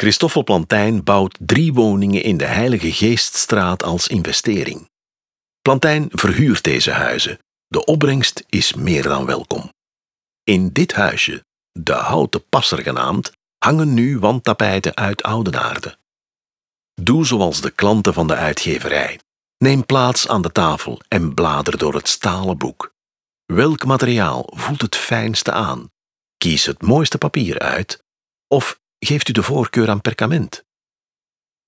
Christoffel Plantijn bouwt drie woningen in de Heilige Geeststraat als investering. Plantijn verhuurt deze huizen. De opbrengst is meer dan welkom. In dit huisje, de Houten Passer genaamd, hangen nu wandtapijten uit Oudenaarde. Doe zoals de klanten van de uitgeverij. Neem plaats aan de tafel en blader door het stalen boek. Welk materiaal voelt het fijnste aan? Kies het mooiste papier uit of geeft u de voorkeur aan perkament?